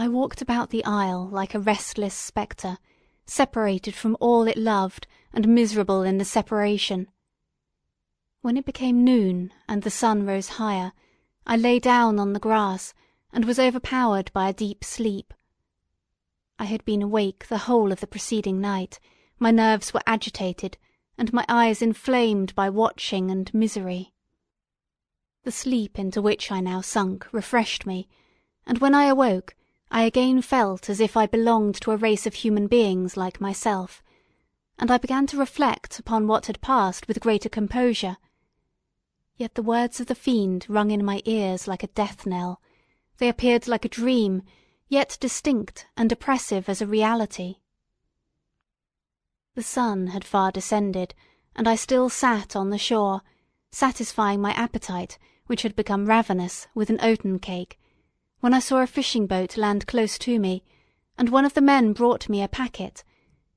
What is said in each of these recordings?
I walked about the isle like a restless spectre, separated from all it loved and miserable in the separation. When it became noon and the sun rose higher, I lay down on the grass and was overpowered by a deep sleep. I had been awake the whole of the preceding night, my nerves were agitated, and my eyes inflamed by watching and misery. The sleep into which I now sunk refreshed me, and when I awoke I again felt as if I belonged to a race of human beings like myself, and I began to reflect upon what had passed with greater composure. Yet the words of the fiend rung in my ears like a death knell; they appeared like a dream, yet distinct and oppressive as a reality. The sun had far descended, and I still sat on the shore, satisfying my appetite, which had become ravenous, with an oaten cake when I saw a fishing boat land close to me, and one of the men brought me a packet.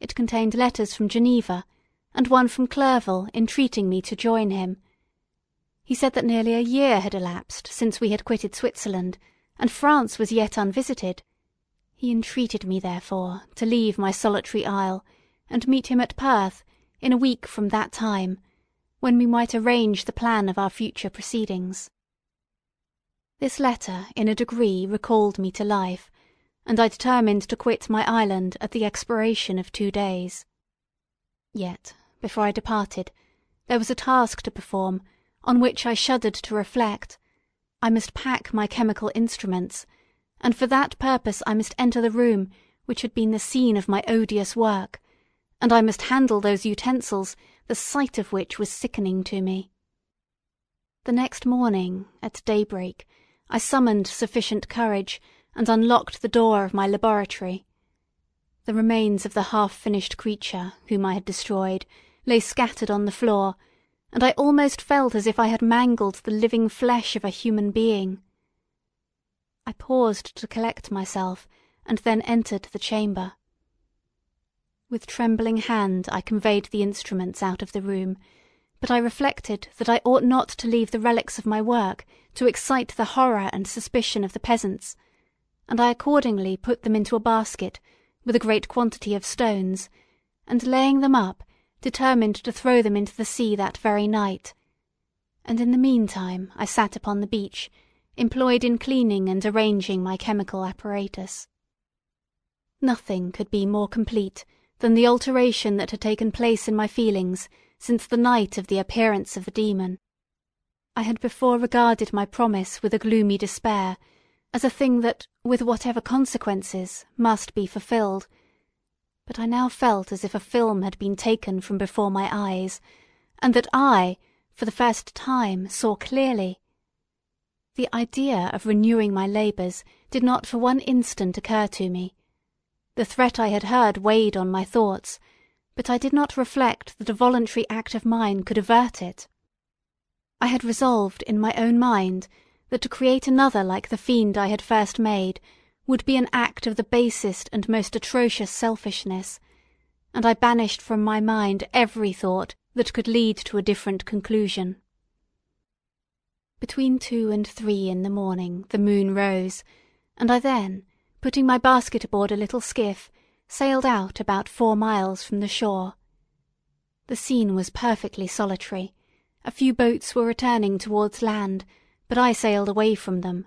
It contained letters from Geneva, and one from Clerval entreating me to join him. He said that nearly a year had elapsed since we had quitted Switzerland, and France was yet unvisited. He entreated me, therefore, to leave my solitary isle, and meet him at Perth, in a week from that time, when we might arrange the plan of our future proceedings. This letter in a degree recalled me to life, and I determined to quit my island at the expiration of two days. Yet, before I departed, there was a task to perform, on which I shuddered to reflect. I must pack my chemical instruments, and for that purpose I must enter the room which had been the scene of my odious work, and I must handle those utensils, the sight of which was sickening to me. The next morning, at daybreak, I summoned sufficient courage, and unlocked the door of my laboratory. The remains of the half finished creature, whom I had destroyed, lay scattered on the floor, and I almost felt as if I had mangled the living flesh of a human being. I paused to collect myself, and then entered the chamber. With trembling hand I conveyed the instruments out of the room, but I reflected that I ought not to leave the relics of my work to excite the horror and suspicion of the peasants, and I accordingly put them into a basket with a great quantity of stones, and laying them up, determined to throw them into the sea that very night; and in the meantime I sat upon the beach, employed in cleaning and arranging my chemical apparatus. Nothing could be more complete than the alteration that had taken place in my feelings since the night of the appearance of the demon. I had before regarded my promise with a gloomy despair, as a thing that, with whatever consequences, must be fulfilled; but I now felt as if a film had been taken from before my eyes, and that I, for the first time, saw clearly. The idea of renewing my labours did not for one instant occur to me. The threat I had heard weighed on my thoughts but I did not reflect that a voluntary act of mine could avert it. I had resolved in my own mind that to create another like the fiend I had first made would be an act of the basest and most atrocious selfishness, and I banished from my mind every thought that could lead to a different conclusion. Between two and three in the morning the moon rose, and I then, putting my basket aboard a little skiff, sailed out about four miles from the shore. The scene was perfectly solitary; a few boats were returning towards land, but I sailed away from them.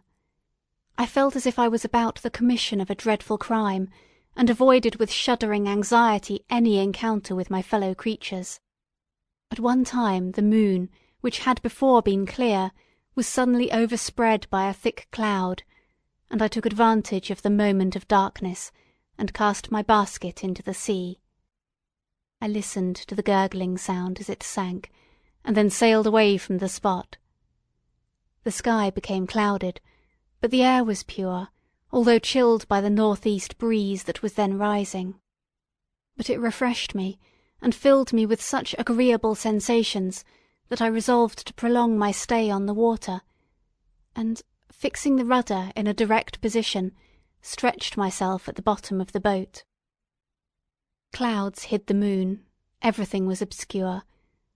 I felt as if I was about the commission of a dreadful crime, and avoided with shuddering anxiety any encounter with my fellow creatures. At one time the moon, which had before been clear, was suddenly overspread by a thick cloud, and I took advantage of the moment of darkness and cast my basket into the sea. I listened to the gurgling sound as it sank, and then sailed away from the spot. The sky became clouded, but the air was pure, although chilled by the north east breeze that was then rising. But it refreshed me, and filled me with such agreeable sensations that I resolved to prolong my stay on the water, and, fixing the rudder in a direct position, stretched myself at the bottom of the boat. Clouds hid the moon, everything was obscure,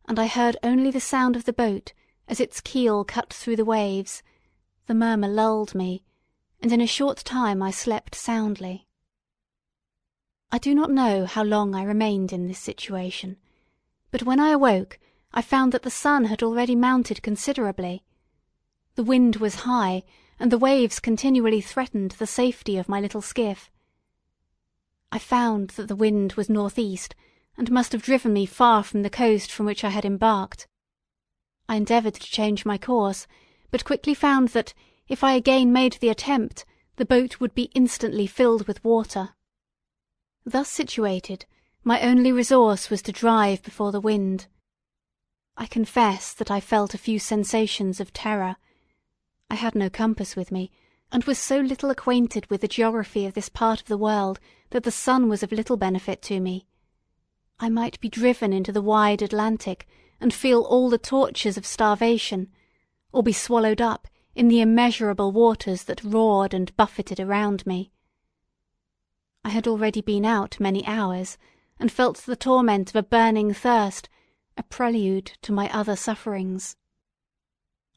and I heard only the sound of the boat as its keel cut through the waves; the murmur lulled me, and in a short time I slept soundly. I do not know how long I remained in this situation, but when I awoke I found that the sun had already mounted considerably. The wind was high, and the waves continually threatened the safety of my little skiff. I found that the wind was northeast, and must have driven me far from the coast from which I had embarked. I endeavoured to change my course, but quickly found that, if I again made the attempt, the boat would be instantly filled with water. Thus situated, my only resource was to drive before the wind. I confess that I felt a few sensations of terror. I had no compass with me, and was so little acquainted with the geography of this part of the world that the sun was of little benefit to me. I might be driven into the wide Atlantic and feel all the tortures of starvation, or be swallowed up in the immeasurable waters that roared and buffeted around me. I had already been out many hours, and felt the torment of a burning thirst, a prelude to my other sufferings.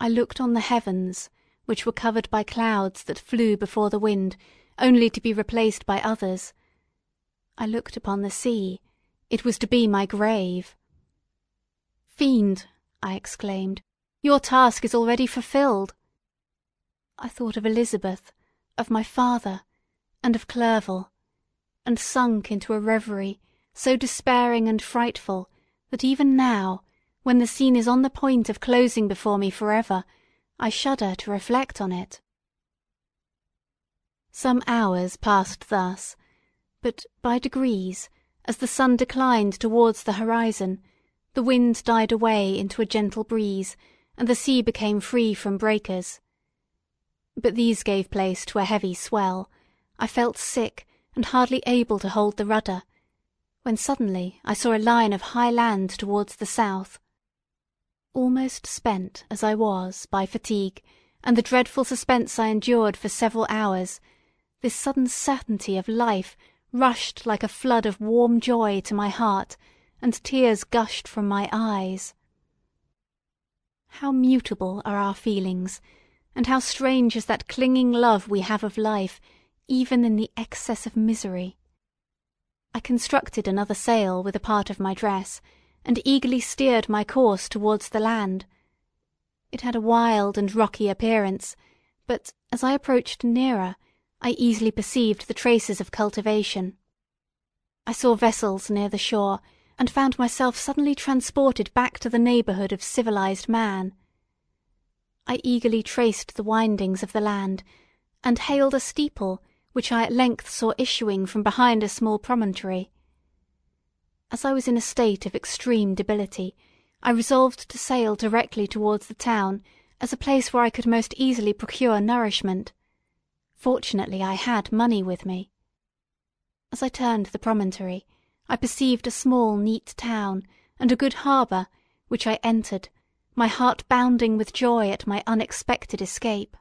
I looked on the heavens, which were covered by clouds that flew before the wind, only to be replaced by others. I looked upon the sea, it was to be my grave. Fiend, I exclaimed, your task is already fulfilled. I thought of Elizabeth, of my father, and of Clerval, and sunk into a reverie so despairing and frightful that even now, when the scene is on the point of closing before me for ever, I shudder to reflect on it. Some hours passed thus, but by degrees, as the sun declined towards the horizon, the wind died away into a gentle breeze, and the sea became free from breakers. But these gave place to a heavy swell. I felt sick, and hardly able to hold the rudder, when suddenly I saw a line of high land towards the south. Almost spent as I was by fatigue and the dreadful suspense I endured for several hours, this sudden certainty of life rushed like a flood of warm joy to my heart, and tears gushed from my eyes. How mutable are our feelings, and how strange is that clinging love we have of life, even in the excess of misery. I constructed another sail with a part of my dress, and eagerly steered my course towards the land. It had a wild and rocky appearance, but as I approached nearer, I easily perceived the traces of cultivation. I saw vessels near the shore, and found myself suddenly transported back to the neighbourhood of civilized man. I eagerly traced the windings of the land, and hailed a steeple which I at length saw issuing from behind a small promontory. As I was in a state of extreme debility, I resolved to sail directly towards the town as a place where I could most easily procure nourishment. Fortunately I had money with me. As I turned the promontory, I perceived a small neat town and a good harbour, which I entered, my heart bounding with joy at my unexpected escape.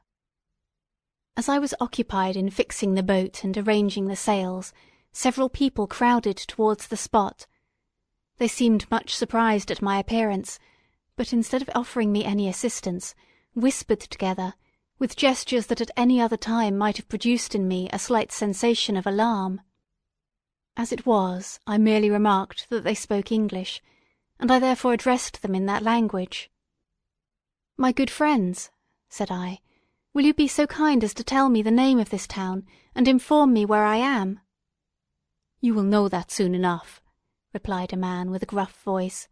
As I was occupied in fixing the boat and arranging the sails, several people crowded towards the spot. They seemed much surprised at my appearance, but instead of offering me any assistance, whispered together, with gestures that at any other time might have produced in me a slight sensation of alarm. As it was, I merely remarked that they spoke English, and I therefore addressed them in that language. My good friends, said I, Will you be so kind as to tell me the name of this town, and inform me where I am? You will know that soon enough, replied a man with a gruff voice.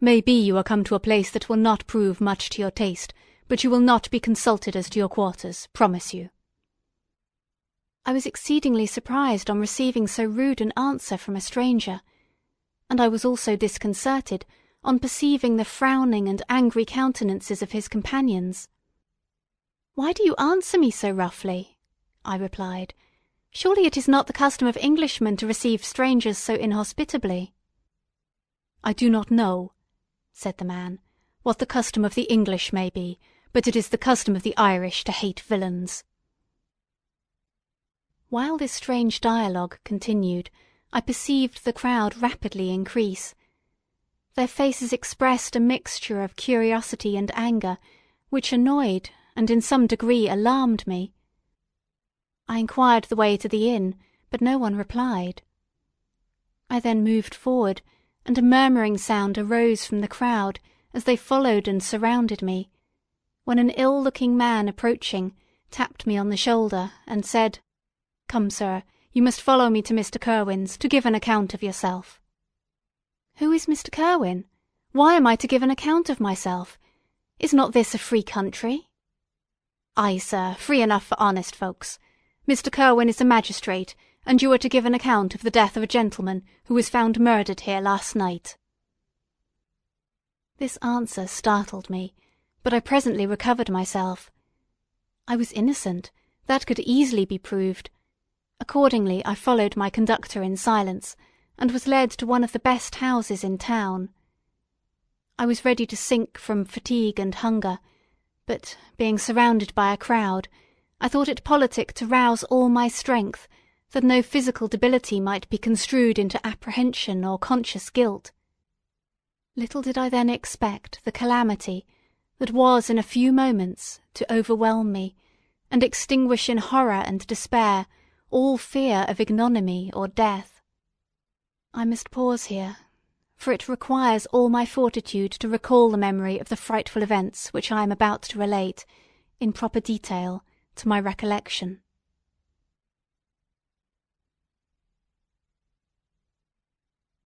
May be you are come to a place that will not prove much to your taste, but you will not be consulted as to your quarters, promise you. I was exceedingly surprised on receiving so rude an answer from a stranger, and I was also disconcerted on perceiving the frowning and angry countenances of his companions. Why do you answer me so roughly? I replied. Surely it is not the custom of Englishmen to receive strangers so inhospitably. I do not know, said the man, what the custom of the English may be, but it is the custom of the Irish to hate villains. While this strange dialogue continued, I perceived the crowd rapidly increase. Their faces expressed a mixture of curiosity and anger, which annoyed and in some degree alarmed me. I inquired the way to the inn, but no one replied. I then moved forward, and a murmuring sound arose from the crowd as they followed and surrounded me, when an ill-looking man approaching tapped me on the shoulder and said, "Come, sir, you must follow me to Mr. Kirwin's to give an account of yourself." "Who is Mr. Kirwin? Why am I to give an account of myself? Is not this a free country?" "Ay, sir, free enough for honest folks. Mr. Kirwin is a magistrate, and you are to give an account of the death of a gentleman who was found murdered here last night." This answer startled me, but I presently recovered myself. I was innocent; that could easily be proved. Accordingly I followed my conductor in silence, and was led to one of the best houses in town. I was ready to sink from fatigue and hunger, but, being surrounded by a crowd, I thought it politic to rouse all my strength, that no physical debility might be construed into apprehension or conscious guilt. Little did I then expect the calamity that was in a few moments to overwhelm me, and extinguish in horror and despair all fear of ignominy or death. I must pause here, for it requires all my fortitude to recall the memory of the frightful events which I am about to relate, in proper detail, to my recollection.